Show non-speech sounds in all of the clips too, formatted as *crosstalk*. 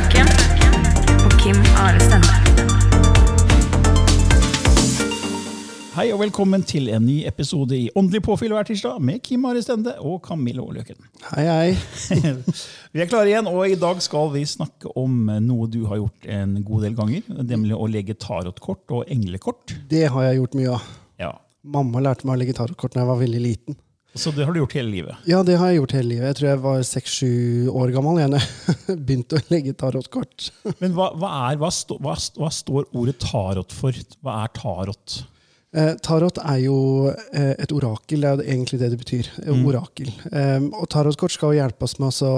Løken og Kim Are. Hei og velkommen til en ny episode i Åndelig påfyll hver tirsdag med Kim Are Stende og Camillo Løken. Hei, hei. *laughs* Vi er klare igjen, og i dag skal vi snakke om noe du har gjort en god del ganger. Nemlig å legge tarotkort og englekort. Det har jeg gjort mye av. Ja, Mamma lærte meg å legge tarotkort da jeg var veldig liten. Så det har du gjort hele livet. Ja, det har jeg gjort hele livet. Jeg tror jeg var seks-sju år gammel da jeg *laughs* begynte å legge tarotkort. *laughs* Men hva, hva, er, hva, stå, hva, står ordet tarot for? Hva er tarot? Eh, tarot er jo eh, et orakel, det er jo egentlig det det betyr. Mm. Orakel. Eh, og tarotkort skal jo hjelpe oss med å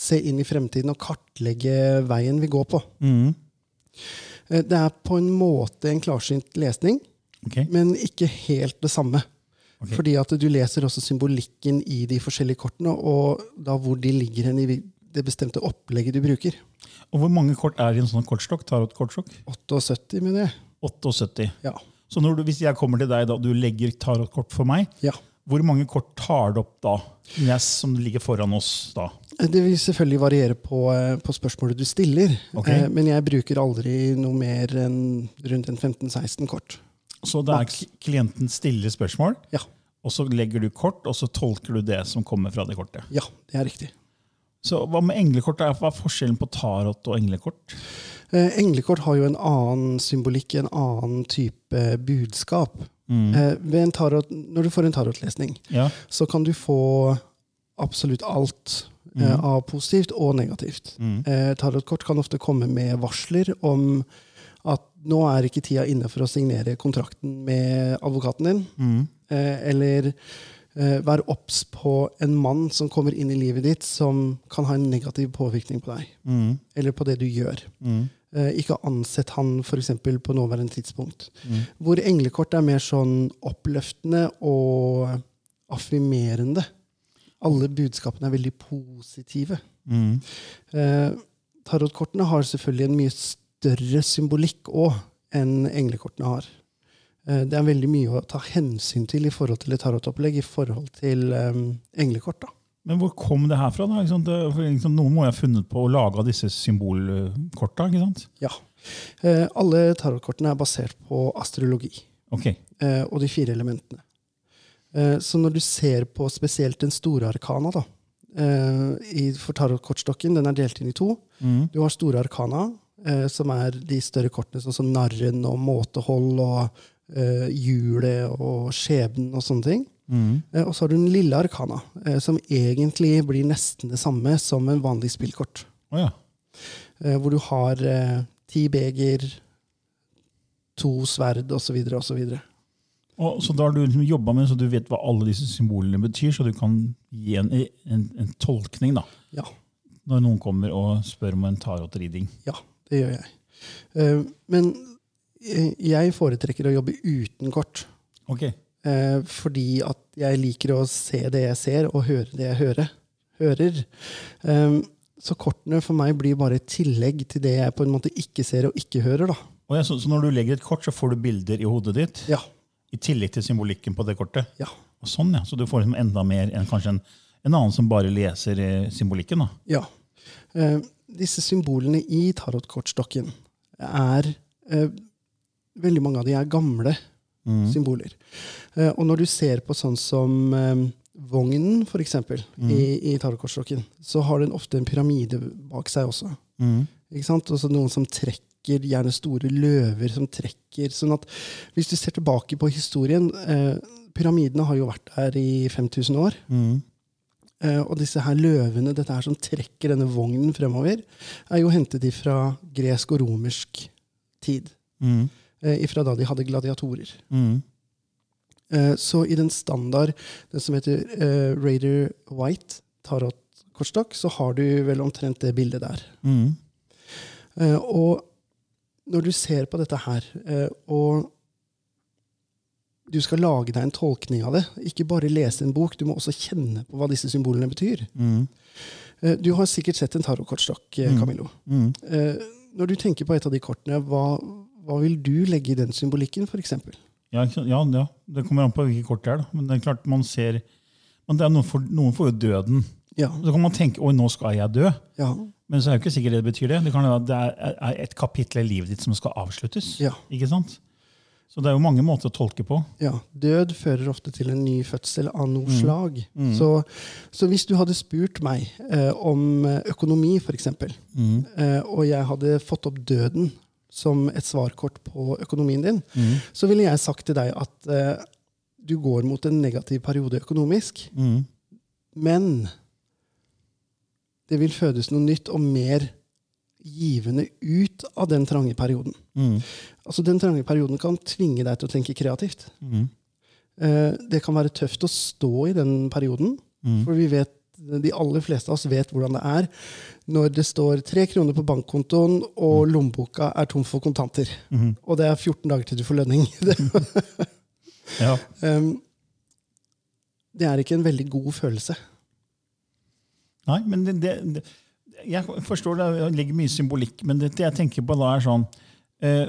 se inn i fremtiden og kartlegge veien vi går på. Mm. Eh, det er på en måte en klarsynt lesning, okay. men ikke helt det samme. Ok. Fordi at du leser også symbolikken i de forskjellige kortene, og da hvor de ligger hen i det bestemte opplegget du bruker. Og hvor mange kort er i en sånn kortstokk? Tarot-kortstokk? 78, mener jeg. 78. Ja. Så når du, hvis jeg kommer til deg da, du legger tarotkort for meg, ja. hvor mange kort tar du opp da? Yes, som ligger foran oss da? Det vil selvfølgelig variere på, eh, på spørsmålet du stiller, Okay. eh, men jeg bruker aldri noe mer enn rundt en 15-16 kort. Så det er klienten stiller spørsmål, Ja, og så legger du kort, og så tolker du det som kommer fra det kortet. ja det er riktig. Så hva med englekort? Hva er forskjellen på tarot og englekort? Eh, englekort har jo en annen symbolikk, en annen type budskap. Eh, ved en tarot, når du får en tarotlesning, Ja. så kan du få absolutt alt eh, av positivt og negativt. Eh, tarotkort kan ofte komme med varsler om at nå er ikke tida inne for å signere kontrakten med advokaten din. Eh, eller eh, vær obs på en mann som kommer inn i livet ditt som kan ha en negativ påvirkning på deg. Eller på det du gjør. Eh, ikke ansett han for eksempel, på nåværende tidspunkt. Hvor englekort er mer sånn oppløftende og affirmerende. Alle budskapene er veldig positive. Eh, tarotkortene har selvfølgelig en mye større symbolikk òg enn englekortene har. Eh, det er veldig mye å ta hensyn til i forhold til et tarotopplegg i forhold til um, englekort. da. Men hvor kom det her fra? da? Liksom, noen må ha funnet på å lage disse symbolkorta. ikke sant? Ja. Eh, alle tarotkortene er basert på astrologi Ok. eh, og de fire elementene. Eh, så når du ser på spesielt den store arkana, da, eh, i, for tarotkortstokken, den er delt inn i to. Du har store arkana, som er de større kortene, sånn som narren og måtehold og eh, hjulet og skjebnen og sånne ting. Eh, og så har du den lille arkana, eh, som egentlig blir nesten det samme som en vanlig spillkort. Oh, ja. Eh, hvor du har eh, ti beger, to sverd osv. osv. Og, så da har du liksom jobba med så du vet hva alle disse symbolene betyr, så du kan gi en, en, en tolkning da, Ja, når noen kommer og spør om en tarot-reading. ja, det gjør jeg. Eh, men jeg foretrekker å jobbe uten kort. Ok. Eh, fordi at jeg liker å se det jeg ser, og høre det jeg hører. hører. Eh, så kortene for meg blir bare et tillegg til det jeg på en måte ikke ser og ikke hører. da. Og ja, så, så når du legger et kort, så får du bilder i hodet ditt, Ja, i tillegg til symbolikken på det kortet? ja, Og sånn, ja. Så du får liksom enda mer enn kanskje en, en annen som bare leser symbolikken? da. ja. Eh, disse symbolene i tarotkortstokken er eh, Veldig mange av de er gamle symboler. Eh, og når du ser på sånn som vognen, for eksempel, i, i tarotkortstokken, så har den ofte en pyramide bak seg også. Mm. Ikke sant? Også noen som trekker, gjerne store løver som trekker. sånn at hvis du ser tilbake på historien eh, Pyramidene har jo vært der i 5000 år. Mm. Eh, og disse her løvene, dette her som trekker denne vognen fremover, er jo hentet ifra gresk og romersk tid. Mm. Eh, ifra da de hadde gladiatorer. Mm. Eh, så i den standard, den som heter uh, Raider White tarotkortstokk, så har du vel omtrent det bildet der. Mm. Uh, og når du ser på dette her, uh, og du skal lage deg en tolkning av det, ikke bare lese en bok, du må også kjenne på hva disse symbolene betyr. Mm. Eh, du har sikkert sett en tarotkortstokk, eh, Camillo. Mm. Eh, når du tenker på et av de kortene, hva, hva vil du legge i den symbolikken, f.eks.? Ja, ja, ja, det kommer an på hvilke kort det er. da. Men det er klart man ser men det noen, får, noen får jo døden. Ja. Så kan man tenke oi, nå skal jeg dø. Ja. Men så er jo ikke sikkert det betyr det. Det kan det er, et kapittel i livet ditt som skal avsluttes. Ja. Ikke sant? Så det er jo mange måter å tolke på. ja. Død fører ofte til en ny fødsel av noe slag. Mm. Så, så hvis du hadde spurt meg eh, om eh, økonomi, f.eks., Mm. eh, og jeg hadde fått opp døden som et svarkort på økonomien din, Mm. så ville jeg sagt til deg at eh, du går mot en negativ periode økonomisk, Mm. men det vil fødes noe nytt og mer givende ut av den trange perioden. Mm. Altså Den trange perioden kan tvinge deg til å tenke kreativt. Mm. Eh, Det kan være tøft å stå i den perioden, Mm. for vi vet, de aller fleste av oss vet hvordan det er når det står tre kroner på bankkontoen, og lommeboka er tom for kontanter. Mhm. Og det er 14 dager til du får lønning. *laughs* Ja. det er ikke en veldig god følelse. Nei, men det, det, det, jeg forstår det, det ligger mye symbolikk, men det, det jeg tenker på da er sånn eh,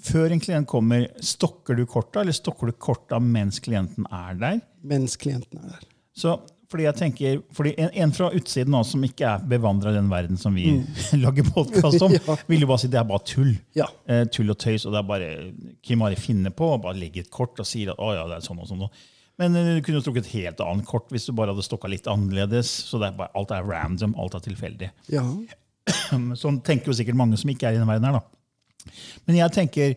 Før en klient kommer, stokker du korta, eller stokker du korta mens klienten er der? Mens klienten er der. Så, fordi jeg tenker, fordi en, en fra utsiden også, som ikke er bevandra i den verden som vi *laughs* lager podkast om, *laughs* Ja. vil jo bare si det er bare tull. Ja. Eh, tull og tøys. og det er bare Kim Ari finner på og bare legger et kort og sier at å ja, det er sånn og sånn. Men eh, du kunne jo trukket et helt annet kort hvis du bare hadde stokka litt annerledes. så det er bare, Alt er random, alt er tilfeldig. Ja. *clears throat* Sånn tenker jo sikkert mange som ikke er i den verden her. da. Men jeg tenker,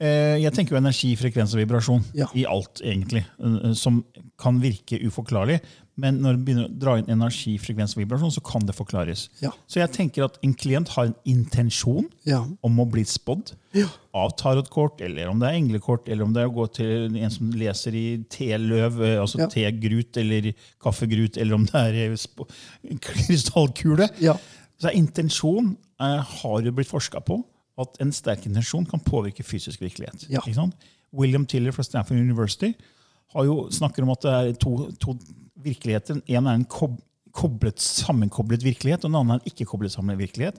eh, jeg tenker jo energi, frekvens og vibrasjon Ja. i alt, egentlig. eh, Som kan virke uforklarlig. Men når du begynner å dra inn energi, frekvens og vibrasjon, så kan det forklares. Ja. Så jeg tenker at en klient har en intensjon Ja. om å bli spådd Ja. av tarotkort, eller om det er englekort, eller om det er å gå til en som leser i teløv, eh, altså tegrut eller kaffegrut, eller om det er en krystallkule. Ja. Så intensjon har jo blitt forska på at en sterk intensjon kan påvirke fysisk virkelighet. Ja. William Tiller fra Stanford University har jo snakker om at det er to, to virkeligheter. En er en kob koblet, sammenkoblet virkelighet, og en annen er en ikke-koblet sammen virkelighet.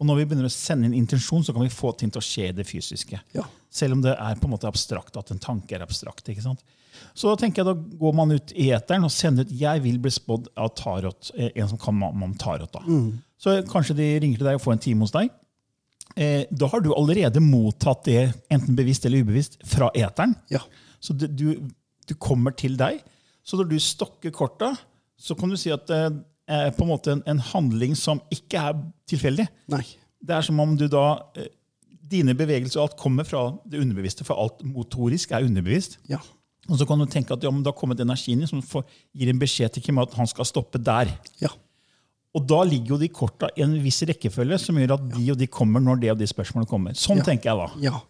Og når vi begynner å sende inn intensjon, så kan vi få ting til å skje det fysiske. Ja. Selv om det er på en måte abstrakt, at en tanke er abstrakt. ikke sant? Så da tenker jeg da går man ut i eteren og sender ut 'jeg vil bli spådd av tarot', eh, en som kan om tarot. da. Så kanskje de ringer til deg og får en time hos deg. Eh, da har du allerede mottatt det, enten bevisst eller ubevisst, fra eteren. Ja. Så det, du, du kommer til deg. Så når du stokker korta, så kan du si at det er på en måte en, en handling som ikke er tilfeldig. Nei. Det er som om du da eh, Dine bevegelser og alt kommer fra det underbevisste, for alt motorisk er underbevisst. Ja. Og så kan du tenke at ja, men da har kommet energien inn som får, gir en beskjed til Kim at han skal stoppe der. Ja. Og da ligger jo de korta i en viss rekkefølge som gjør at de og de kommer når det og de spørsmålene kommer. Sånn Ja. tenker jeg da. Ja,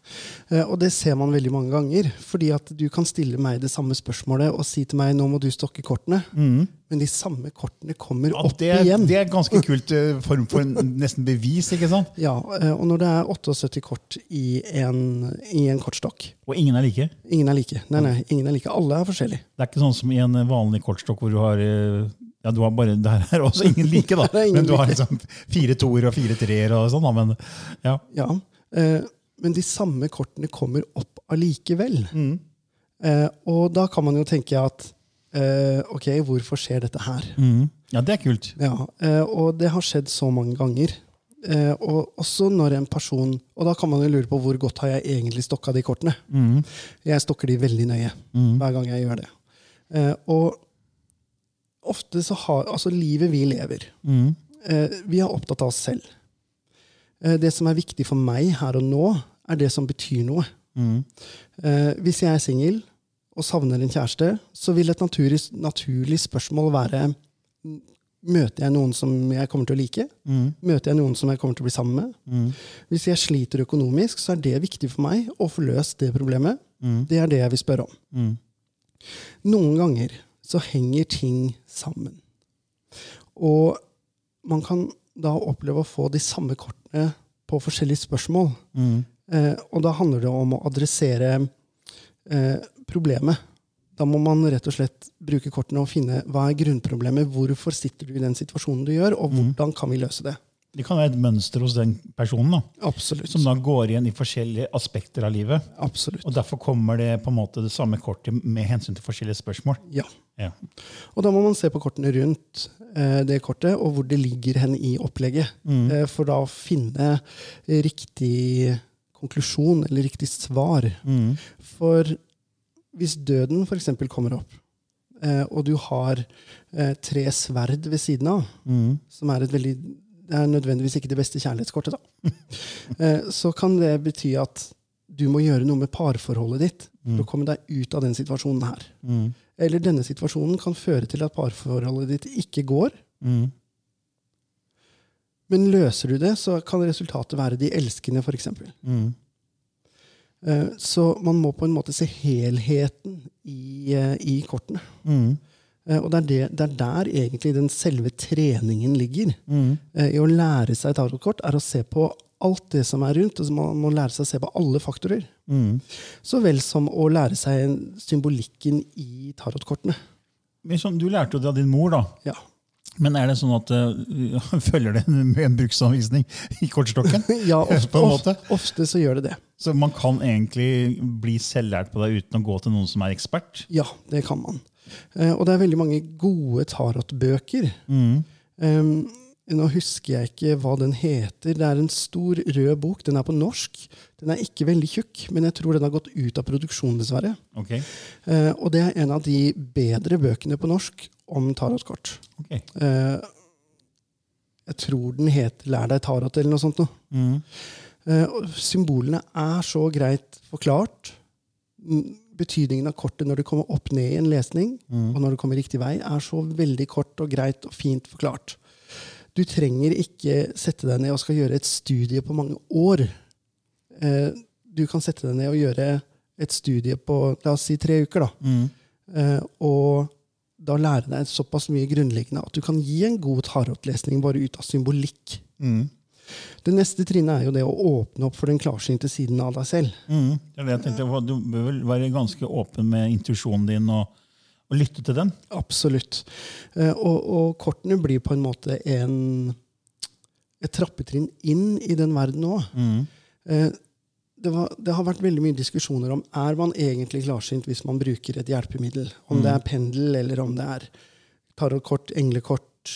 eh, og det ser man veldig mange ganger. Fordi at du kan stille meg det samme spørsmålet og si til meg nå må du stokke kortene. Men de samme kortene kommer Ja, opp det, igjen. det er ganske kult eh, form for en, nesten bevis. ikke sant? Ja, eh, Og når det er 78 kort i en, i en kortstokk Og ingen er like. Ingen er like. Nei, nei, ingen er like. Alle er forskjellige. Det er ikke sånn som i en vanlig kortstokk hvor du har ja, du har bare, Der er også ingen like, da. *laughs* Ingen Men du har liksom fire toer og fire treer. og sånn. da, Men ja. Ja, eh, Men de samme kortene kommer opp allikevel. Mm. Eh, og da kan man jo tenke at eh, ok, hvorfor skjer dette her? Mm. ja, det er kult. Ja, eh, og det har skjedd så mange ganger. Eh, og også når en person Og da kan man jo lure på hvor godt har jeg egentlig stokka de kortene. Mm. Jeg stokker de veldig nøye Mm. hver gang jeg gjør det. Eh, og ofte så har Altså, livet vi lever eh, Vi er opptatt av oss selv. Eh, det som er viktig for meg her og nå, er det som betyr noe. Eh, hvis jeg er singel og savner en kjæreste, så vil et naturlig, naturlig spørsmål være Møter jeg noen som jeg kommer til å like? Møter jeg noen som jeg kommer til å bli sammen med? Hvis jeg sliter økonomisk, så er det viktig for meg å få løst det problemet. Det er det jeg vil spørre om. Noen ganger så henger ting sammen. Og man kan da oppleve å få de samme kortene på forskjellige spørsmål. Eh, og da handler det om å adressere eh, problemet. Da må man rett og slett bruke kortene og finne hva er grunnproblemet. Hvorfor sitter du i den situasjonen du gjør, og hvordan kan vi løse det? Det kan være et mønster hos den personen da, Absolutt. som da går igjen i forskjellige aspekter av livet. Absolutt. Og Derfor kommer det på en måte det samme kortet med hensyn til forskjellige spørsmål. Ja. Ja. Og da må man se på kortene rundt eh, det kortet, og hvor det ligger hen i opplegget. Eh, for da å finne riktig konklusjon, eller riktig svar. For hvis døden f.eks. kommer opp, eh, og du har eh, tre sverd ved siden av, som er et veldig det er nødvendigvis ikke det beste kjærlighetskortet, da. *laughs* Eh, så kan det bety at du må gjøre noe med parforholdet ditt for å komme deg ut av den situasjonen her. Eller denne situasjonen kan føre til at parforholdet ditt ikke går. Men løser du det, så kan resultatet være de elskende, f.eks. Mm. Så man må på en måte se helheten i, eh, i kortene. Mm. Og det er, det, det er der egentlig den selve treningen ligger. Mm. I å lære seg tarotkort er å se på alt det som er rundt. og man må lære seg å se på alle faktorer. Så vel som å lære seg symbolikken i tarotkortene. Sånn, du lærte jo det av din mor, da. Ja. Men er det sånn at uh, *laughs* følger det med en bruksanvisning *laughs* i kortstokken? *laughs* Ja, ofte, ofte, ofte så gjør det det. Så man kan egentlig bli selvlært på det uten å gå til noen som er ekspert? Ja, det kan man. Uh, og det er veldig mange gode tarotbøker. Um, nå husker jeg ikke hva den heter. Det er en stor rød bok. Den er på norsk. Den er ikke veldig tjukk, men jeg tror den har gått ut av produksjon, dessverre. Okay. Eh, og det er en av de bedre bøkene på norsk om tarotkort. Okay. Eh, jeg tror den heter 'Lær deg tarot' eller noe sånt. Noe. Eh, og symbolene er så greit forklart. Mm, Betydningen av kortet når det kommer opp ned i en lesning, og når det kommer riktig vei, er så veldig kort og greit og fint forklart. Du trenger ikke sette deg ned og skal gjøre et studie på mange år. Eh, du kan sette deg ned og gjøre et studie på la oss si tre uker. da. Mm. og da lære deg såpass mye grunnleggende at du kan gi en god tarotlesning bare ut av symbolikk. Det neste trinnet er jo det å åpne opp for den klarsynte siden av deg selv. Mm. Jeg tenkte. Du bør vel være ganske åpen med intuisjonen din og, og lytte til den. Absolutt. Eh, og, og kortene blir på en måte en, et trappetrinn inn i den verden òg. Eh, det, var- det har vært veldig mye diskusjoner om er man egentlig klarsynt hvis man bruker et hjelpemiddel. Om det er pendel, eller om det er tarotkort, englekort,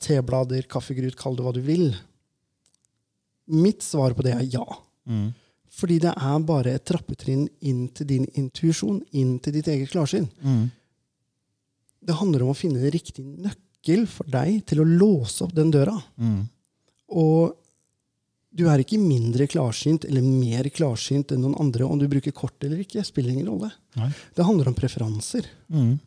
teblader, kaffegrut, kall det hva du vil. Mitt svar på det er ja. Fordi det er bare et trappetrinn inn til din intuisjon, inn til ditt eget klarsyn. Det handler om å finne en riktig nøkkel for deg til å låse opp den døra. Og du er ikke mindre klarsynt eller mer klarsynt enn noen andre om du bruker kort eller ikke. spiller ingen rolle. Nei. Det handler om preferanser. Mm.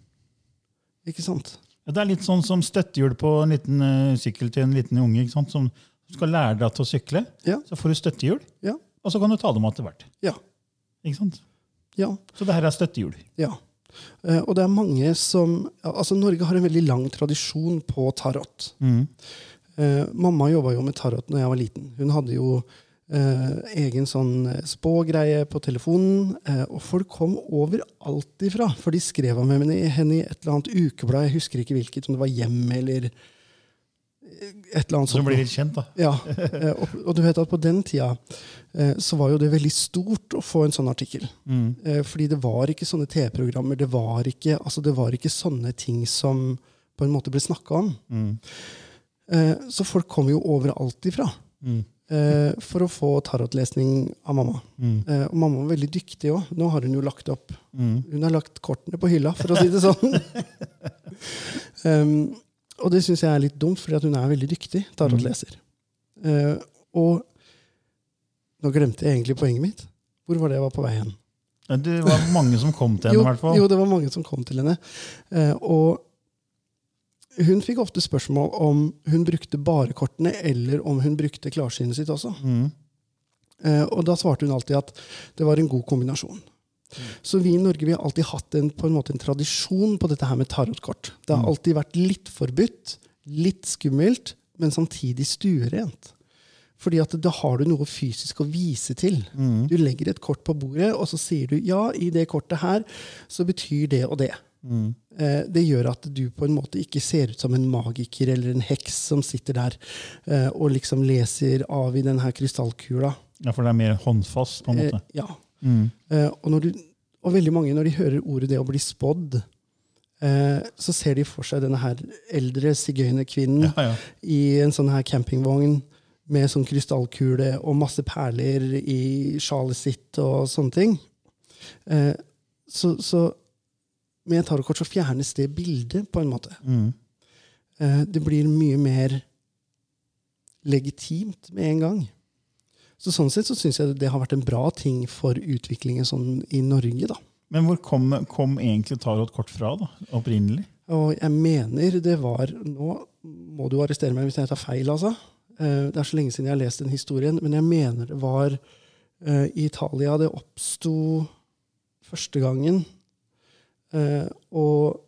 Ikke sant? Ja, Det er litt sånn som støttehjul på en liten uh, sykkel til en liten unge. ikke sant? Som skal lære deg til å sykle. Ja. Så får du støttehjul, Ja. og så kan du ta dem av etter hvert. Ja. Ikke sant? ja. Så det her er støttehjul. Ja. Eh, og det er mange som altså Norge har en veldig lang tradisjon på tarot. Eh, mamma jobba jo med tarot når jeg var liten. Hun hadde jo eh, egen sånn eh, spågreie på telefonen. Eh, og folk kom overalt ifra, for de skrev om henne i, et eller annet ukeblad. Jeg husker ikke hvilket, om det var Hjem eller et eller annet sånt. sånt. blir litt kjent, da. Ja, eh, og, og du vet at på den tida eh, så var jo det veldig stort å få en sånn artikkel. Mm. fordi det var ikke sånne TV-programmer, det, var ikke- altså det var ikke sånne ting som på en måte ble snakka om. Mm. så folk kom jo overalt ifra. Mm. for å få tarotlesning av mamma. Eh, og mamma var veldig dyktig òg. Nå har hun jo lagt opp. Hun har lagt kortene på hylla, for å si det sånn. um, *laughs* og det syns jeg er litt dumt, fordi hun er veldig dyktig tarotleser. Eh, og nå glemte jeg egentlig poenget mitt. Hvor var det jeg var på vei hen? Det var mange som kom til henne, i hvert fall. jo, det var mange som kom til henne. Eh, og hun fikk ofte spørsmål om hun brukte bare kortene, eller om hun brukte klarsynet sitt også. Mm. Eh, og da svarte hun alltid at det var en god kombinasjon. Så vi i Norge vi har alltid hatt en, på en, måte en tradisjon på dette her med tarotkort. Det har alltid vært litt forbudt, litt skummelt, men samtidig stuerent. Fordi at da har du noe fysisk å vise til. Du legger et kort på bordet, og så sier du ja, i det kortet her så betyr det og det. Eh, det gjør at du på en måte ikke ser ut som en magiker eller en heks som sitter der eh, og liksom leser av i denne krystallkula. Ja, for det er mer håndfast, på en måte. Eh, ja. Eh, og, når du, og veldig mange, når de hører ordet det å bli spådd, eh, så ser de for seg denne her eldre sigøynerkvinnen Ja, ja. i en sånn her campingvogn med sånn krystallkule og masse perler i sjalet sitt og sånne ting. Eh, så, så med tarotkort så fjernes det bildet på en måte. Mm. Eh, det blir mye mer legitimt med en gang. Så sånn sett så syns jeg det har vært en bra ting for utviklingen sånn i Norge. da. Men hvor kom, kom egentlig tarotkort fra, da? Opprinnelig? Og jeg mener det var Nå må du arrestere meg hvis jeg tar feil, altså. Eh, Det er så lenge siden jeg har lest den historien, men jeg mener det var eh, i Italia det oppsto første gangen. Eh, Og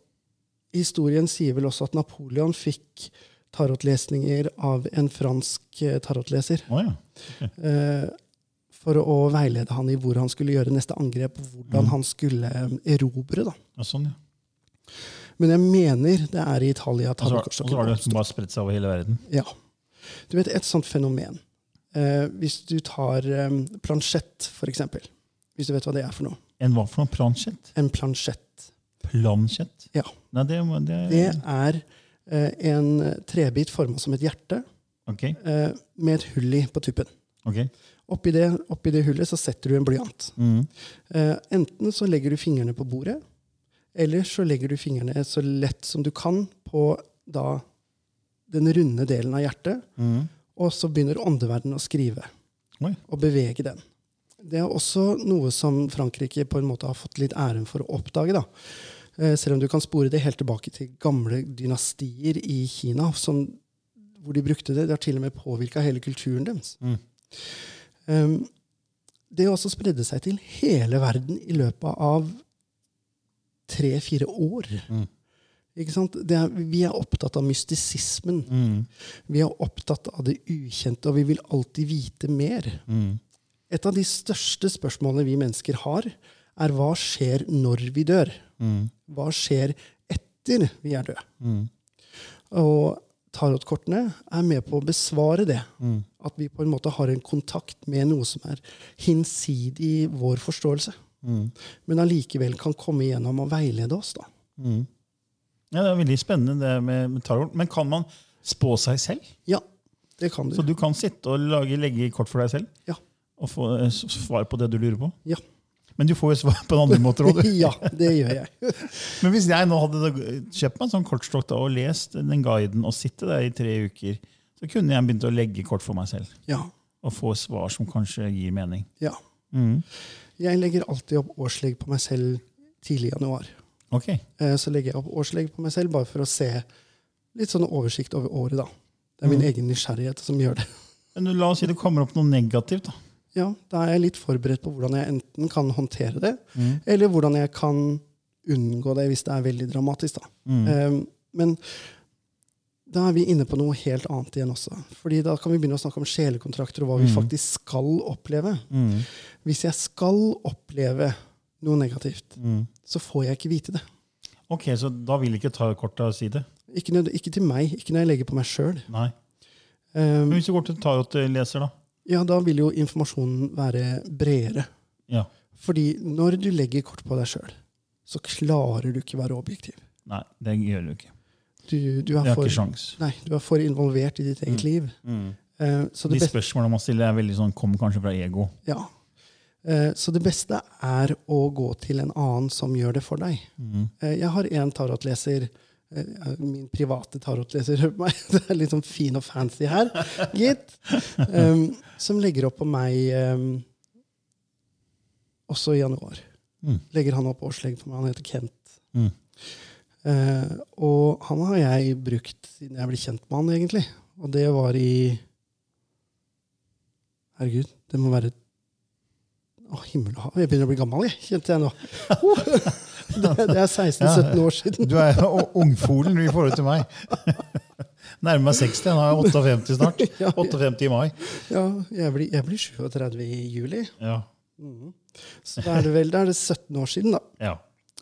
historien sier vel også at Napoleon fikk tarotlesninger av en fransk eh, tarotleser. Oh, ja. okay. For å veilede han i hvor han skulle gjøre neste angrep, og hvordan han skulle eh, erobre. da. ja. Sånn, ja. Men jeg mener det er i Italia tarotkortstokken og så har det bare spredt seg over hele verden. Ja. Du vet, et sånt fenomen eh, Hvis du tar eh, plansjett, for eksempel. Hvis du vet hva det er for noe. En hva for noe? Plansjett? En plansjett. Plansjett? Ja. Nei, det, det, Det er eh, en trebit forma som et hjerte, okay. eh, med et hull i på tuppen. Okay. Oppi det, oppi det hullet så setter du en blyant. Mm. Eh, enten så legger du fingrene på bordet, eller så legger du fingrene så lett som du kan på da den runde delen av hjertet, Mm. og så begynner åndeverdenen å skrive Oi. og bevege den. Det er også noe som Frankrike på en måte har fått litt æren for å oppdage. da. Eh, Selv om du kan spore det helt tilbake til gamle dynastier i Kina, som, hvor de brukte det. Det har til og med påvirka hele kulturen deres. Mm. Um, det også spredde seg til hele verden i løpet av tre-fire år. Mm. Ikke sant? Det er, vi er opptatt av mystisismen. Mm. Vi er opptatt av det ukjente, og vi vil alltid vite mer. Mm. Et av de største spørsmålene vi mennesker har, er hva skjer når vi dør? Mm. Hva skjer etter vi er døde? Mm. Og tarotkortene er med på å besvare det. Mm. At vi på en måte har en kontakt med noe som er hinsidig vår forståelse. Mm. Men allikevel kan komme igjennom og veilede oss. da. Mm. Ja, det er veldig spennende det med, med tarot. Men kan man spå seg selv? Ja, det kan du. Så du kan sitte og lage, legge kort for deg selv? Ja. Og få eh, svar på det du lurer på? Ja. Men du får jo svar på en andre måter òg, *laughs* du. ja, det gjør jeg. *laughs* Men hvis jeg nå hadde kjøpt meg en sånn kortstokk da, og lest den guiden og sitte der i tre uker, så kunne jeg begynt å legge kort for meg selv. Ja, Og få svar som kanskje gir mening. ja. Mm. Jeg legger alltid opp årslegg på meg selv tidlig i januar. Ok. Eh, Så legger jeg opp årslegg på meg selv bare for å se litt sånn oversikt over året. da. Det er min Mm. egen nysgjerrighet som gjør det. Men la oss si det kommer opp noe negativt. da. Ja, Da er jeg litt forberedt på hvordan jeg enten kan håndtere det, Mm. eller hvordan jeg kan unngå det hvis det er veldig dramatisk. da. Mm. Um, Men da er vi inne på noe helt annet igjen også. Fordi da kan vi begynne å snakke om sjelekontrakter og hva vi Mm. faktisk skal oppleve. Mm. Hvis jeg skal oppleve noe negativt, Mm. så får jeg ikke vite det. Ok, Så da vil ikke ta kortet si det? Ikke, ikke til meg, ikke når jeg legger på meg sjøl. Um, Men hvis du går til tarotleser, da? Ja, da vil jo informasjonen være bredere. Ja. Fordi når du legger kort på deg sjøl, så klarer du ikke være objektiv. Nei, det gjør du ikke. Du, du, er har for, ikke sjans. nei, du er for involvert i ditt eget liv. Mm. Eh, så det De spørsmålene man stiller, er veldig sånn, kommer kanskje fra ego. ja. Eh, så det beste er å gå til en annen som gjør det for deg. Eh, jeg har en tarotleser Min private tarotleser, hører på meg. *laughs* Det er litt sånn fin og fancy her, gitt. Um, som legger opp på meg um, også i januar. Mm. Legger han opp årslegg på meg. Han heter Kent. Mm. Uh, og han har jeg brukt siden jeg ble kjent med han, egentlig. Og det var i Herregud, det må være Å, himmel og hav. Jeg begynner å bli gammel, jeg, kjente jeg nå. *laughs* *laughs* det, det er 16-17 år siden. Du er ungfolen i forhold til meg. Nærmer meg 60. Nå er jeg 58 snart. *laughs* 58 i mai. Ja, jeg blir, jeg blir 37 i juli. Ja. Så da er det vel da er det 17 år siden da. ja.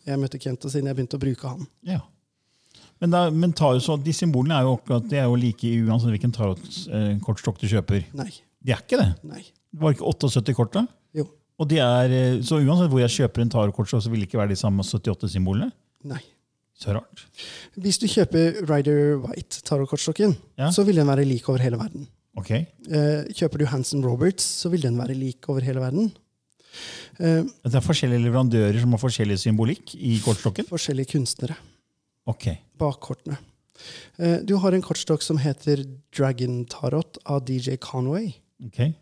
jeg møtte Kent, og siden jeg begynte å bruke han. ja. Men, da, men så, de symbolene er jo akkurat, de er jo like uansett hvilken tarotkortstokk du kjøper. Nei. De er ikke det. Nei. Det var ikke 78 kort da? Og de er, eh, så uansett hvor jeg kjøper en tarotkort, så vil det ikke være de samme 78-symbolene? Nei. Så rart. Hvis du kjøper Rider White tarotkortstokken, Ja. så vil den være lik over hele verden. Ok. Eh, kjøper du Hanson Roberts, så vil den være lik over hele verden. Eh, Det er forskjellige leverandører som har forskjellig symbolikk i kortstokken? forskjellige kunstnere Ok. bak kortene. Eh, du har en kortstokk som heter Dragon Tarot av DJ Conway. ok.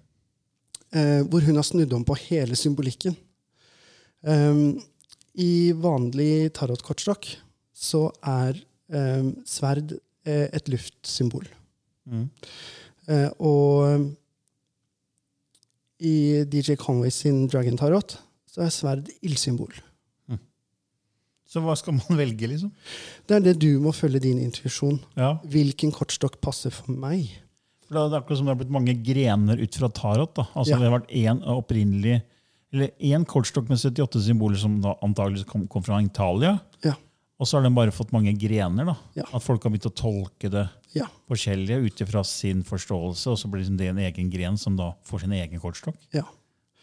Eh, hvor hun har snudd om på hele symbolikken. Um, I vanlig tarotkortstokk så er um, sverd eh, et luftsymbol. Mm. Eh, og i DJ Conway sin Dragon Tarot så er sverd ildsymbol. Så hva skal man *laughs* velge, liksom? Det er det du må følge din intuisjon. Ja. Hvilken kortstokk passer for meg? For Det er akkurat som det har blitt mange grener ut fra tarot. da. Altså Ja. Det har vært én opprinnelig eller én kortstokk med 78 symboler som da antageligvis kom, kom fra Italia. Ja. Og så har den bare fått mange grener. da. Ja. At folk har begynt å tolke det Ja. forskjellige ut ifra sin forståelse, og så blir liksom det en egen gren som da får sin egen kortstokk. ja.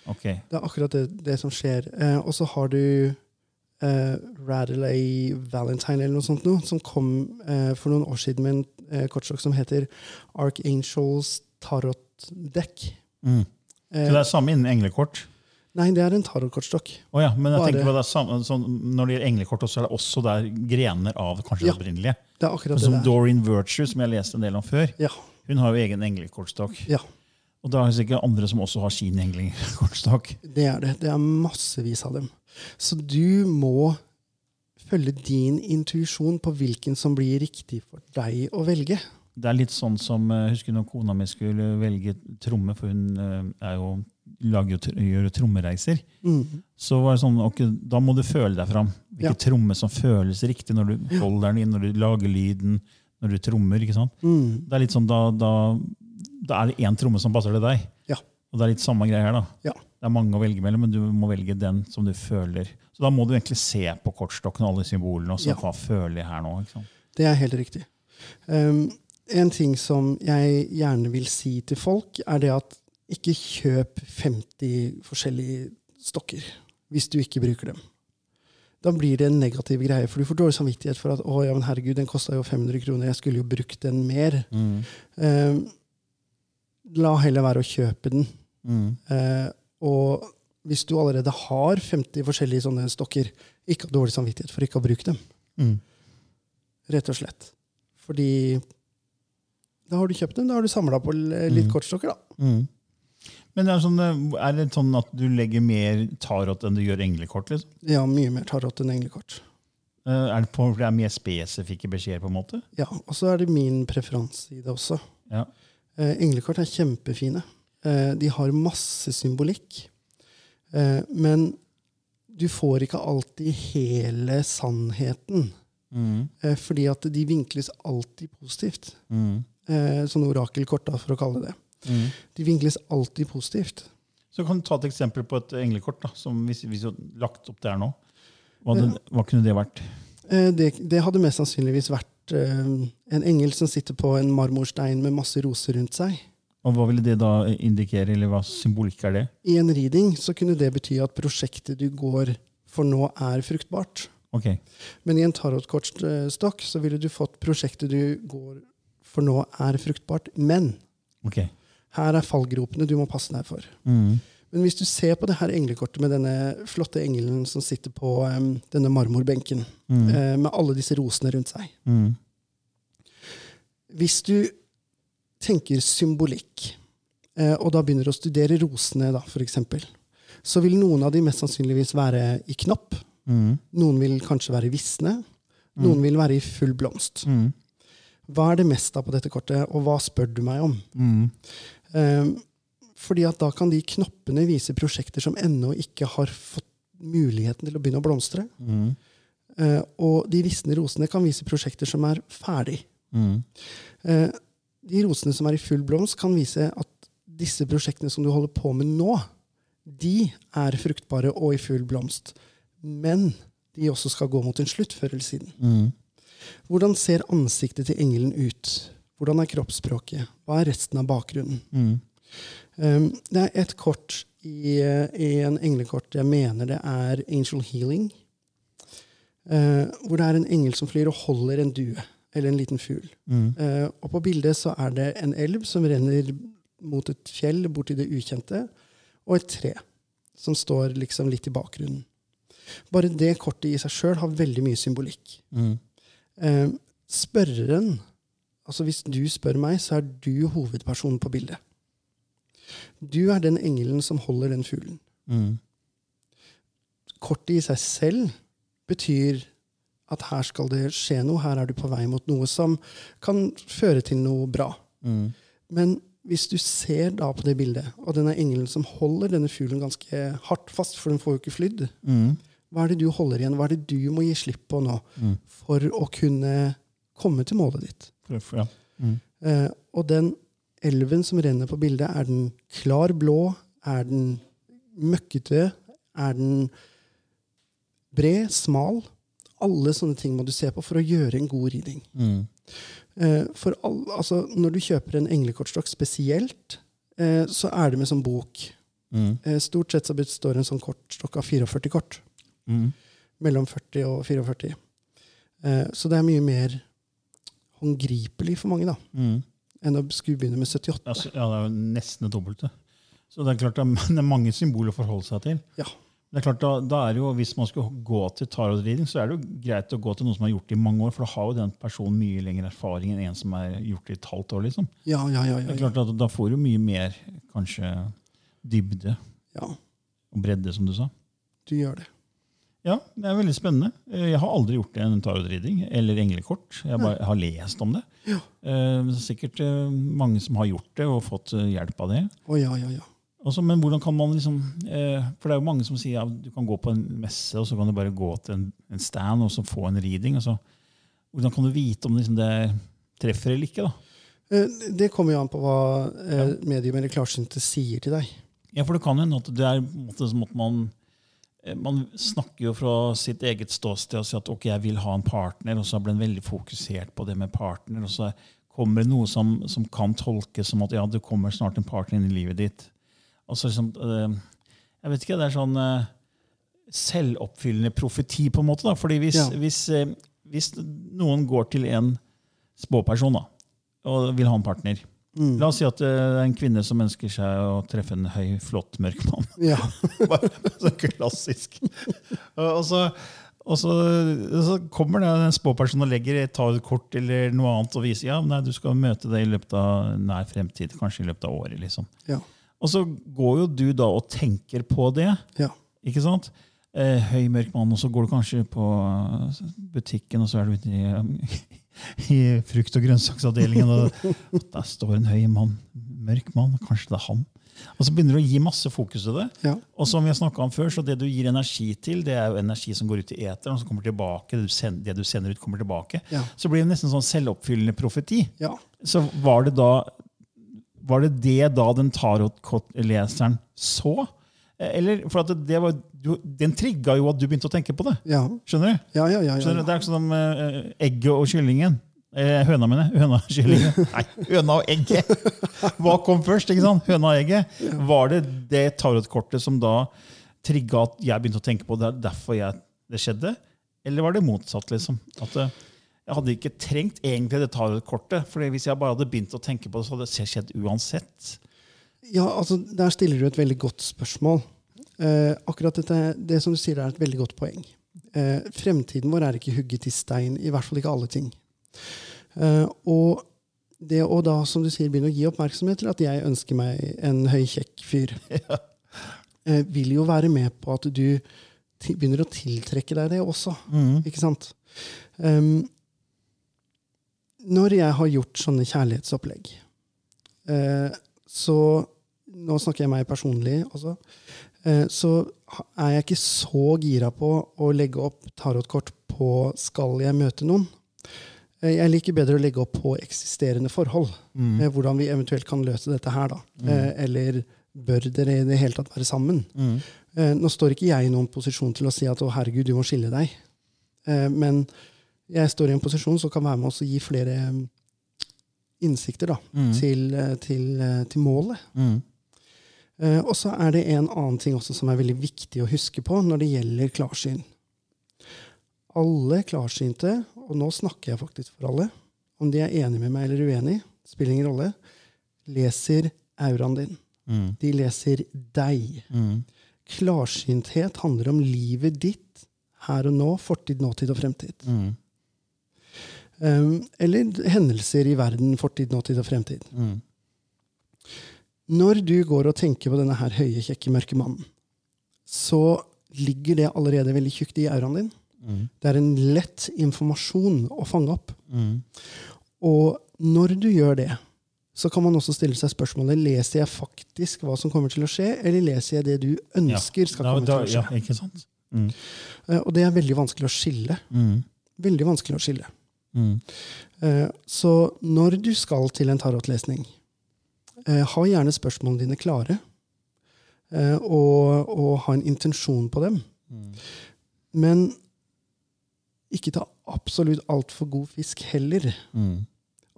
Okay. Det er akkurat det, det som skjer. Eh, og så har du eh, Radley Valentine eller noe sånt noe, som kom eh, for noen år siden med en eh, kortstokk som heter Archangels Tarot Deck. Mm. Eh, Så det er samme innen englekort? nei, det er en tarotkortstokk. Oh, ja, men jeg Bare- tenker på det er samme, sånn, Når det gjelder englekort, så er det også der grener av kanskje Ja. det opprinnelige. Det er akkurat Som det Som Doreen Virtue, som jeg leste en del om før. Ja, Hun har jo egen englekortstokk. ja, Og da er det sikkert andre som også har sin englekortstokk. det er det. Det er massevis av dem. Så du må følge din intuisjon på hvilken som blir riktig for deg å velge. Det er litt sånn som jeg husker når kona mi skulle velge tromme, for hun eh, er jo, lager gjør jo trommereiser. Mm. Så var det sånn, okay, Da må du føle deg fram. Hvilken Ja. tromme som føles riktig når du holder den inn, når du lager lyden, når du trommer. ikke sant? Mm. Det er litt sånn, Da, da, da er det én tromme som passer til deg. Ja. Og det er litt samme greie her. da. Ja. Det er mange å velge mellom, men du må velge den som du føler. Så da må du egentlig se på kortstokken og alle symbolene. og så Ja. Hva føler jeg her nå? ikke sant? Det er helt riktig. Um, en ting som jeg gjerne vil si til folk, er det at ikke kjøp 50 forskjellige stokker hvis du ikke bruker dem. Da blir det en negativ greie, for du får dårlig samvittighet for at å, ja, men herregud, den kosta jo 500 kroner, jeg skulle jo brukt den mer. Um, la heller være å kjøpe den. Mm. Eh, og hvis du allerede har 50 forskjellige sånne stokker, ikke ha dårlig samvittighet for ikke å bruke dem. Mm. Rett og slett. Fordi da har du kjøpt dem, da har du samla på litt Mm. kortstokker, da. Mm. Men det er, sånn, eh, er det sånn at du legger mer tarot enn du gjør englekort? liksom? Ja, mye mer tarot enn englekort. Eh, Er det, på, det er mer spesifikke beskjeder? på en måte? Ja, og så er det min preferanse i det også. Ja. Eh, englekort er kjempefine. Eh, de har masse symbolikk. Eh, men du får ikke alltid hele sannheten. Mm. Eh, fordi at de vinkles alltid positivt. Mm. Sånne orakelkort, for å kalle det det. Mm. De vinkles alltid positivt. Så kan du ta et eksempel på et englekort. da, som Hvis du har lagt opp der nå. Hva, hadde, hva kunne det vært? Det, det hadde mest sannsynligvis vært en engel som sitter på en marmorstein med masse roser rundt seg. Og Hva ville det da indikere, eller hva symbolikk er det? I en reading så kunne det bety at prosjektet du går for nå, er fruktbart. Ok, Men i en tarotkortstokk så ville du fått prosjektet du går for nå, er fruktbart, men okay. Her er fallgropene du må passe deg for. Mm. Men hvis du ser på det her englekortet med denne flotte engelen som sitter på um, denne marmorbenken, Mm. uh, med alle disse rosene rundt seg Mm. Hvis du tenker symbolikk, eh, og da begynner å studere rosene, da, eksempel, så vil noen av de mest sannsynligvis være i knopp. Mm. Noen vil kanskje være visne. Noen vil være i full blomst. Mm. Hva er det mest av på dette kortet, og hva spør du meg om? Mm. Eh, fordi at da kan de knoppene vise prosjekter som ennå ikke har fått muligheten til å begynne å blomstre. Mm. Eh, og de visne rosene kan vise prosjekter som er ferdig. Mm. De rosene som er i full blomst, kan vise at disse prosjektene som du holder på med nå, de er fruktbare og i full blomst. Men de også skal gå mot en slutt før eller siden. Mm. Hvordan ser ansiktet til engelen ut? Hvordan er kroppsspråket? Hva er resten av bakgrunnen? Mm. Um, det er et kort i, eh, i en englekort jeg mener det er Angel Healing. uh, hvor det er en engel som flyr og holder en due, eller en liten fugl. Mm. Uh, og på bildet så er det en elv som renner mot et fjell borti det ukjente, og et tre som står liksom litt i bakgrunnen. Bare det kortet i seg sjøl har veldig mye symbolikk. Mm. Uh, spørreren, altså hvis du spør meg, så er du hovedpersonen på bildet. Du er den engelen som holder den fuglen. Mm. Kortet i seg selv betyr at her skal det skje noe, her er du på vei mot noe som kan føre til noe bra. Mm. Men hvis du ser da på det bildet, og denne engelen som holder denne fuglen ganske hardt fast, for den får jo ikke flydd, Mm. hva er det du holder igjen? Hva er det du må gi slipp på nå Mm. for å kunne komme til målet ditt? Ja. Mm. Eh, og den elven som renner på bildet, er den klar blå? Er den møkkete? Er den bred? Smal? Alle sånne ting må du se på for å gjøre en god riding. Mm. Eh, for all, altså, når du kjøper en englekortstokk spesielt, eh, så er det med som bok. Mm. Eh, stort sett så består en sånn kortstokk av 44 kort. Mm. Mellom 40 og 44. Eh, så det er mye mer håndgripelig for mange da, Mm. enn å skulle begynne med 78. Altså, ja, det er jo nesten det dobbelte. Så det er klart det er *laughs* mange symboler å forholde seg til. Ja. Det er klart da, da er jo, Hvis man skal gå til tarotreading, så er det jo greit å gå til noen som har gjort det i mange år, for da har jo den personen mye lengre erfaring enn en som har gjort det i et halvt år. liksom. Ja, ja, ja. Det er klart at Da får du mye mer kanskje dybde ja og bredde, som du sa. du gjør det. Ja, det er veldig spennende. Eh, Jeg har aldri gjort en tarotreading eller englekort. Jeg bare har lest om det. Ja. Eh, Det er sikkert eh, mange som har gjort det og fått hjelp av det. Å ja, ja, ja. Altså, men hvordan kan man liksom eh, For det er jo mange som sier ja, du kan gå på en messe og så kan du bare gå til en, en stand og så få en reading. Altså, hvordan kan du vite om liksom, det treffer eller ikke? da? Eh, Det kommer jo an på hva eh, medium eller klarsynte sier til deg. Ja, for det kan hende at det er på en måte som at man eh, man snakker jo fra sitt eget ståsted og sier at ok, jeg vil ha en partner, og så blir en veldig fokusert på det med partner. Og så kommer det noe som, som kan tolkes som at ja, det kommer snart en partner inn i livet ditt. Og så liksom, eh, Jeg vet ikke, det er sånn eh, selvoppfyllende profeti, på en måte. da, fordi hvis, Ja. hvis, eh, hvis noen går til en spåperson da, og vil ha en partner Mm. La oss si at det er en kvinne som ønsker seg å treffe en høy, flott, mørk mann. *laughs* Ja. *laughs* Så klassisk. Og så, og så, så kommer det en spåperson og legger tar et kort eller noe annet og viser ja, nei, du skal møte det i løpet av nær fremtid, kanskje i løpet av året. liksom. Ja. Og så går jo du da og tenker på det. ja. ikke sant? Eh, høy, mørk mann, og så går du kanskje på butikken, og så er du ute i, *laughs* i frukt- og grønnsaksavdelingen, og *laughs* der står en høy mann, mørk mann, kanskje det er han. Og så begynner du å gi masse fokus til det. Ja. Og som vi har om før, så det du gir energi til, det er jo energi som går ut i eteren, og som kommer tilbake. Det du, sender, det du sender ut, kommer tilbake. Ja. Så blir det nesten sånn selvoppfyllende profeti. ja. Så var det da var det det da den tarotleseren så? Eller, for at det var, du, Den trigga jo at du begynte å tenke på det. Ja, Skjønner du? ja, ja. ja, Skjønner ja. du? Det er ikke som eh, egget og kyllingen. Eh, høna, jeg. Høna og kyllingen. *laughs* Nei, høna og egget! Hva kom først? ikke sant? Høna og egget. Var det det tarotkortet som da trigga at jeg begynte å tenke på det, er derfor jeg, det skjedde? Eller var det motsatt? liksom? At eh, Jeg hadde ikke trengt egentlig det tarotkortet. For hvis jeg bare hadde begynt å tenke på det, så hadde det skjedd uansett. Ja, altså, Der stiller du et veldig godt spørsmål. Eh, akkurat dette, Det som du sier, er et veldig godt poeng. Eh, fremtiden vår er ikke hugget i stein, i hvert fall ikke alle ting. Eh, og det å da, som du sier, begynne å gi oppmerksomhet til at jeg ønsker meg en høy, kjekk fyr, *laughs* eh, vil jo være med på at du begynner å tiltrekke deg det også. Ikke sant? Um, når jeg har gjort sånne kjærlighetsopplegg, eh, så Nå snakker jeg meg personlig også. Eh, så er jeg ikke så gira på å legge opp tarotkort på 'skal jeg møte noen'? Eh, Jeg liker bedre å legge opp på eksisterende forhold. Mm. hvordan vi eventuelt kan løse dette her. da. Mm. eller bør dere i det hele tatt være sammen? Mm. nå står ikke jeg i noen posisjon til å si at 'å, herregud, du må skille deg'. Men jeg står i en posisjon som kan være med oss og gi flere mm, innsikter da, til, eh, til, eh, til målet. Eh, og så er det en annen ting også som er veldig viktig å huske på når det gjelder klarsyn. Alle klarsynte, og nå snakker jeg faktisk for alle, om de er enige med meg eller uenig, spiller ingen rolle, leser auraen din. De leser deg. Klarsynthet handler om livet ditt her og nå, fortid, nåtid og fremtid. Um, eller hendelser i verden, fortid, nåtid og fremtid. Når du går og tenker på denne her høye, kjekke, mørke mannen, så ligger det allerede veldig tjukt i auraen din. Det er en lett informasjon å fange opp. Og når du gjør det, så kan man også stille seg spørsmålet leser jeg faktisk hva som kommer til å skje, eller leser jeg det du ønsker skal Da- komme til å skje. Ja, ikke sant? Eh, Og det er veldig vanskelig å skille. Veldig vanskelig å skille. Eh, Så når du skal til en tarotlesning, eh, ha gjerne spørsmålene dine klare. eh, Og, og ha en intensjon på dem. Men ikke ta absolutt altfor god fisk heller.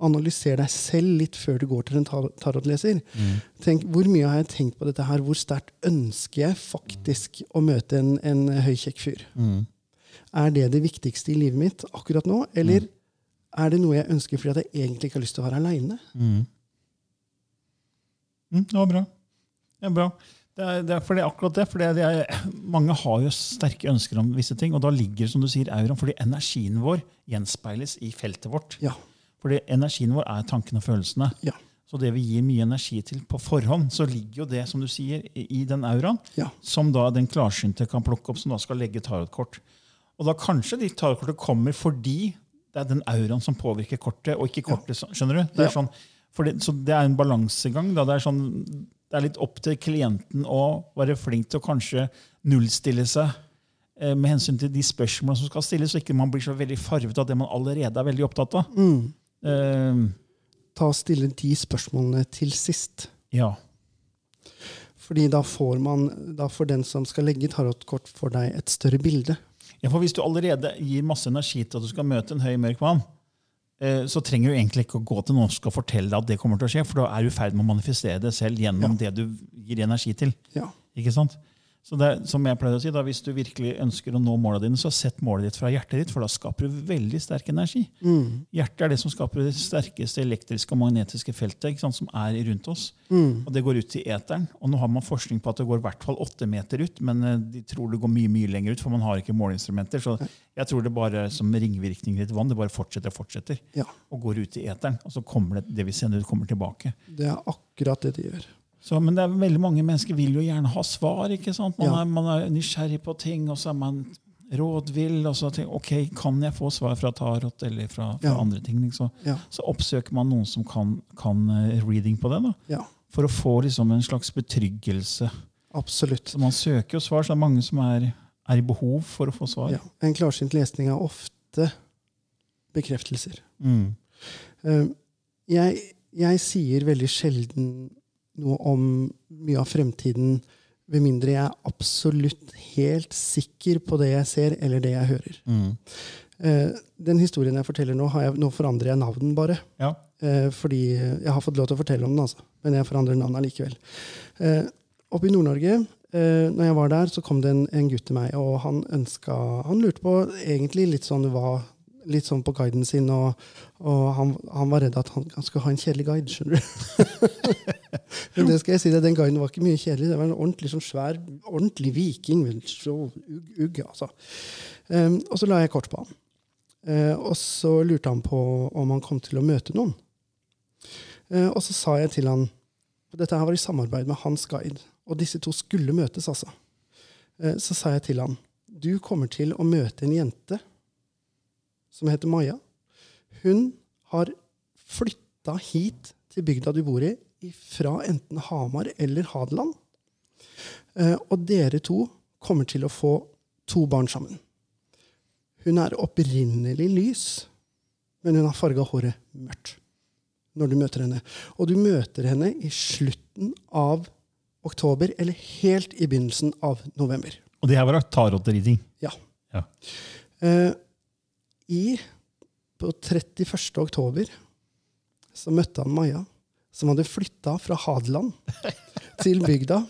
Analyser deg selv litt før du går til en tarotleser. tarotleser. Tenk, Hvor mye har jeg tenkt på dette her? Hvor sterkt ønsker jeg faktisk å møte en, en høykjekk fyr? Er det det viktigste i livet mitt akkurat nå? Eller er det noe jeg ønsker fordi jeg egentlig ikke har lyst til å være aleine? Mm, det var bra. Det er bra. Det er, det er fordi akkurat det, fordi det er, Mange har jo sterke ønsker om visse ting, og da ligger som du sier, euroen, fordi energien vår gjenspeiles i feltet vårt. Ja. Fordi energien vår er tankene og følelsene. Ja. Så det vi gir mye energi til på forhånd, så ligger jo det som du sier, i i den auraen, Ja. som da den klarsynte kan plukke opp, som da skal legge tarotkort. Og da kanskje de tarotkortene kommer fordi det er den auraen som påvirker kortet, og ikke kortet. Ja. Skjønner du? Det er sånn, det, så det er en balansegang. Det, er sånn, det er litt opp til klienten å være flink til å kanskje nullstille seg eh, med hensyn til de spørsmålene som skal stilles, så ikke man blir så veldig farvet av det man allerede er veldig opptatt av. Eh, Ta og stille de spørsmålene til sist. ja. Fordi da får, man, da får den som skal legge tarotkort for deg, et større bilde. Ja, for Hvis du allerede gir masse energi til at du skal møte en høy, mørk mann, eh, så trenger du egentlig ikke å gå til noen som skal fortelle deg at det kommer til å skje, for da er du i ferd med å manifestere det selv gjennom det du gir energi til. Ja. Ikke sant? Så det som jeg pleier å si, da, Hvis du virkelig ønsker å nå målene dine, så sett målet ditt fra hjertet ditt, for da skaper du veldig sterk energi. Hjertet er det som skaper det sterkeste elektriske og magnetiske feltet sant, som er rundt oss. Og Det går ut i eteren. Og nå har man forskning på at det går i hvert fall åtte meter ut, men eh, de tror det går mye mye lenger ut, for man har ikke måleinstrumenter. Så jeg tror det bare som ringvirkninger i et vann. Det bare fortsetter og fortsetter. Ja. Og går ut i eteren. Og så kommer det, det vi sender ut, kommer tilbake. Det er akkurat det de gjør. Så, men det er veldig mange mennesker vil jo gjerne ha svar. ikke sant? Man, Ja. er, man er nysgjerrig på ting, og så er man rådvill. og så tenker ok, Kan jeg få svar fra tarot eller fra, fra Ja. andre ting? Så, Ja. så oppsøker man noen som kan, kan eh, reading på det. da, Ja, For å få liksom en slags betryggelse. absolutt. Så Man søker jo svar, så det er mange som er, er i behov for å få svar. En klarsynt lesning er ofte bekreftelser. Mm. Eh, Jeg, jeg sier veldig sjelden noe om mye av fremtiden, ved mindre jeg er absolutt helt sikker på det jeg ser, eller det jeg hører. Mm. Eh, Den historien jeg forteller nå, har jeg, nå forandrer jeg navn bare. Ja. Eh, fordi jeg har fått lov til å fortelle om den, altså. men jeg forandrer navnet likevel. Eh, oppe i Nord-Norge, eh, når jeg var der, så kom det en, en gutt til meg, og han ønska Han lurte på egentlig litt sånn hva litt sånn på guiden sin, og, og han, han, var redd at han, han, skulle ha en kjedelig guide, skjønner du. *laughs* Men det skal jeg si deg, den guiden var ikke mye kjedelig. Det var en ordentlig sånn svær, ordentlig viking. Så ugg, ugg altså. Um, og så la jeg kort på han. Uh, og så lurte han på om han kom til å møte noen. Uh, og så sa jeg til han Dette her var i samarbeid med hans guide, og disse to skulle møtes, altså. Uh, så sa jeg til han du kommer til å møte en jente som heter Maja. Hun har flytta hit til bygda du bor i, fra enten Hamar eller Hadeland. Eh, og dere to kommer til å få to barn sammen. Hun er opprinnelig lys, men hun har farga håret mørkt når du møter henne. Og du møter henne i slutten av oktober eller helt i begynnelsen av november. Og det her var tarot-reading? Ja. ja. Uh, i, på 31. oktober så møtte han Maja, som hadde flytta fra Hadeland *laughs* til bygda.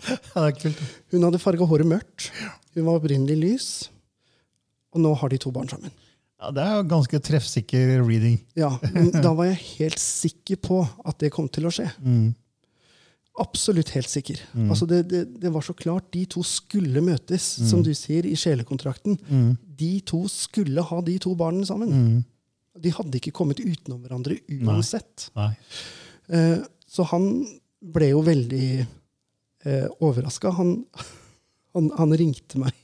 Hun hadde farga håret mørkt. Hun var opprinnelig lys. Og nå har de to barn sammen. Ja, Det er jo ganske treffsikker reading. Ja, men *laughs* Da var jeg helt sikker på at det kom til å skje. Mm. Absolutt helt sikker. Mm. Altså det, det, det, var så klart. De to skulle møtes, mm. som du sier, i sjelekontrakten. Mm. De to skulle ha de to barna sammen. Mm. De hadde ikke kommet utenom hverandre uansett. Nei. Nei. Eh, så han ble jo veldig eh, overraska. Han, *laughs* han, han, ringte meg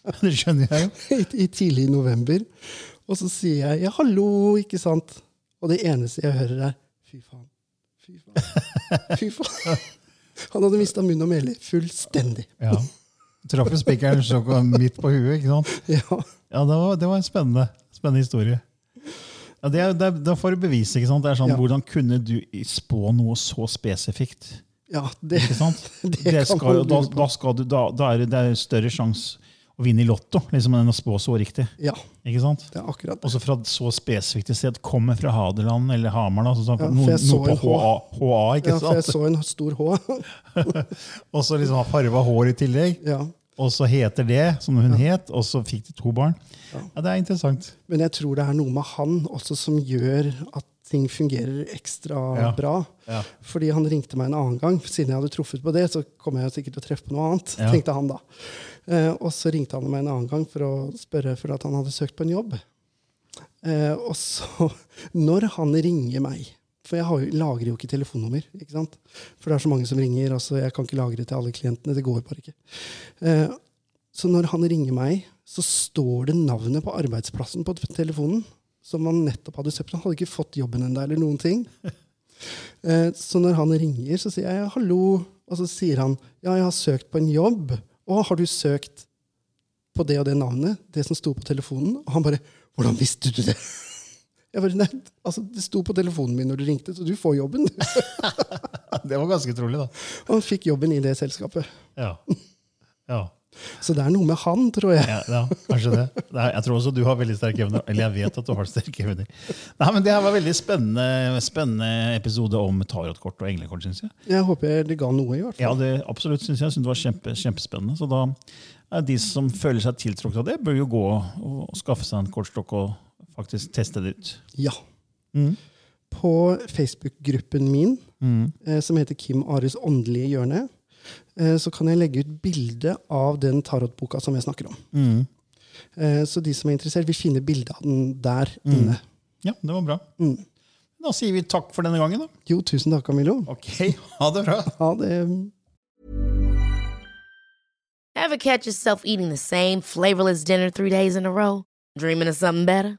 *laughs* Det skjønner jeg jo. *laughs* I, I, tidlig november. Og så sier jeg ja, 'hallo', ikke sant? Og det eneste jeg hører, er 'fy faen'. Fy faen. Fy faen. Han hadde mista munn og mæle fullstendig. Ja. Traff spikeren midt på huet. ikke sant? Ja, ja det, var, det, var, en spennende, spennende historie. Ja, det, det, det får du bevise. ikke sant? Det er sånn, ja. Hvordan kunne du spå noe så spesifikt? Ja, det, ikke sant? *laughs* det skal, da, da, skal du, da, da er det større sjanse å vinne i Lotto liksom enn å spå så riktig. Ja, ikke sant? det er akkurat det. Også fra et så spesifikt sted. Kommer fra Hadeland eller Hamar. Da, så, ja, noe, noe på HA, HA, ikke ja, sant? for jeg så en stor H. *laughs* og så liksom ha farva hår i tillegg. Ja. Og så heter det som hun het, og så fikk de to barn. Ja. Det er interessant. Men jeg tror det er noe med han også som gjør at ting fungerer ekstra ja. bra. Ja. Fordi han ringte meg en annen gang. Siden jeg hadde truffet på det, så kommer jeg sikkert til å treffe på noe annet. Ja. tenkte han da. Eh, og så ringte han meg en annen gang for å spørre for at han hadde søkt på en jobb. Eh, og så, *laughs* når han ringer meg For jeg har, lagrer jo ikke telefonnummer. ikke sant? For det er så mange som ringer. altså Jeg kan ikke lagre til alle klientene. Det går bare ikke. Eh, så når han ringer meg, så står det navnet på arbeidsplassen på telefonen. Som han nettopp hadde søkt. Han hadde ikke fått jobben ennå, eller noen ting. Eh, så når han ringer, så sier jeg 'hallo', og så sier han 'ja, jeg har søkt på en jobb'. 'Å, har du søkt på det og det navnet?' Det som sto på telefonen. Og han bare 'Hvordan visste du det?' Jeg bare, nei, altså, Det sto på telefonen min når du ringte, så du får jobben. *laughs* det var ganske trolig, da. Og han fikk jobben i det selskapet. Ja. ja. Så det er noe med han, tror jeg. Ja, ja kanskje det. Jeg tror også du har veldig sterke evner. Eller jeg vet at du har sterke evner. Nei, men Det her var veldig spennende, spennende episode om tarotkort og englekort. synes Jeg Jeg håper det ga noe. i hvert fall. Ja, det absolutt synes jeg. synes det var kjempe, kjempespennende. Så da er De som føler seg tiltrukket av det, bør jo gå og skaffe seg en kortstokk og faktisk teste det ut. Ja. Mm. På Facebook-gruppen min, mm. eh, som heter Kim Ares åndelige hjørne, Eh, så kan jeg legge ut bilde av den tarotboka som jeg snakker om. Mm. Eh, så de som er interessert, vil finne bilde av den der mm. inne. Ja, det var bra. Mm. Da sier vi takk for denne gangen. da. Jo, tusen takk, Camillo. Ok, *laughs* Ha det bra. Ha det. Ever catch yourself eating the same flavorless dinner three days in a row? Dreaming of something better?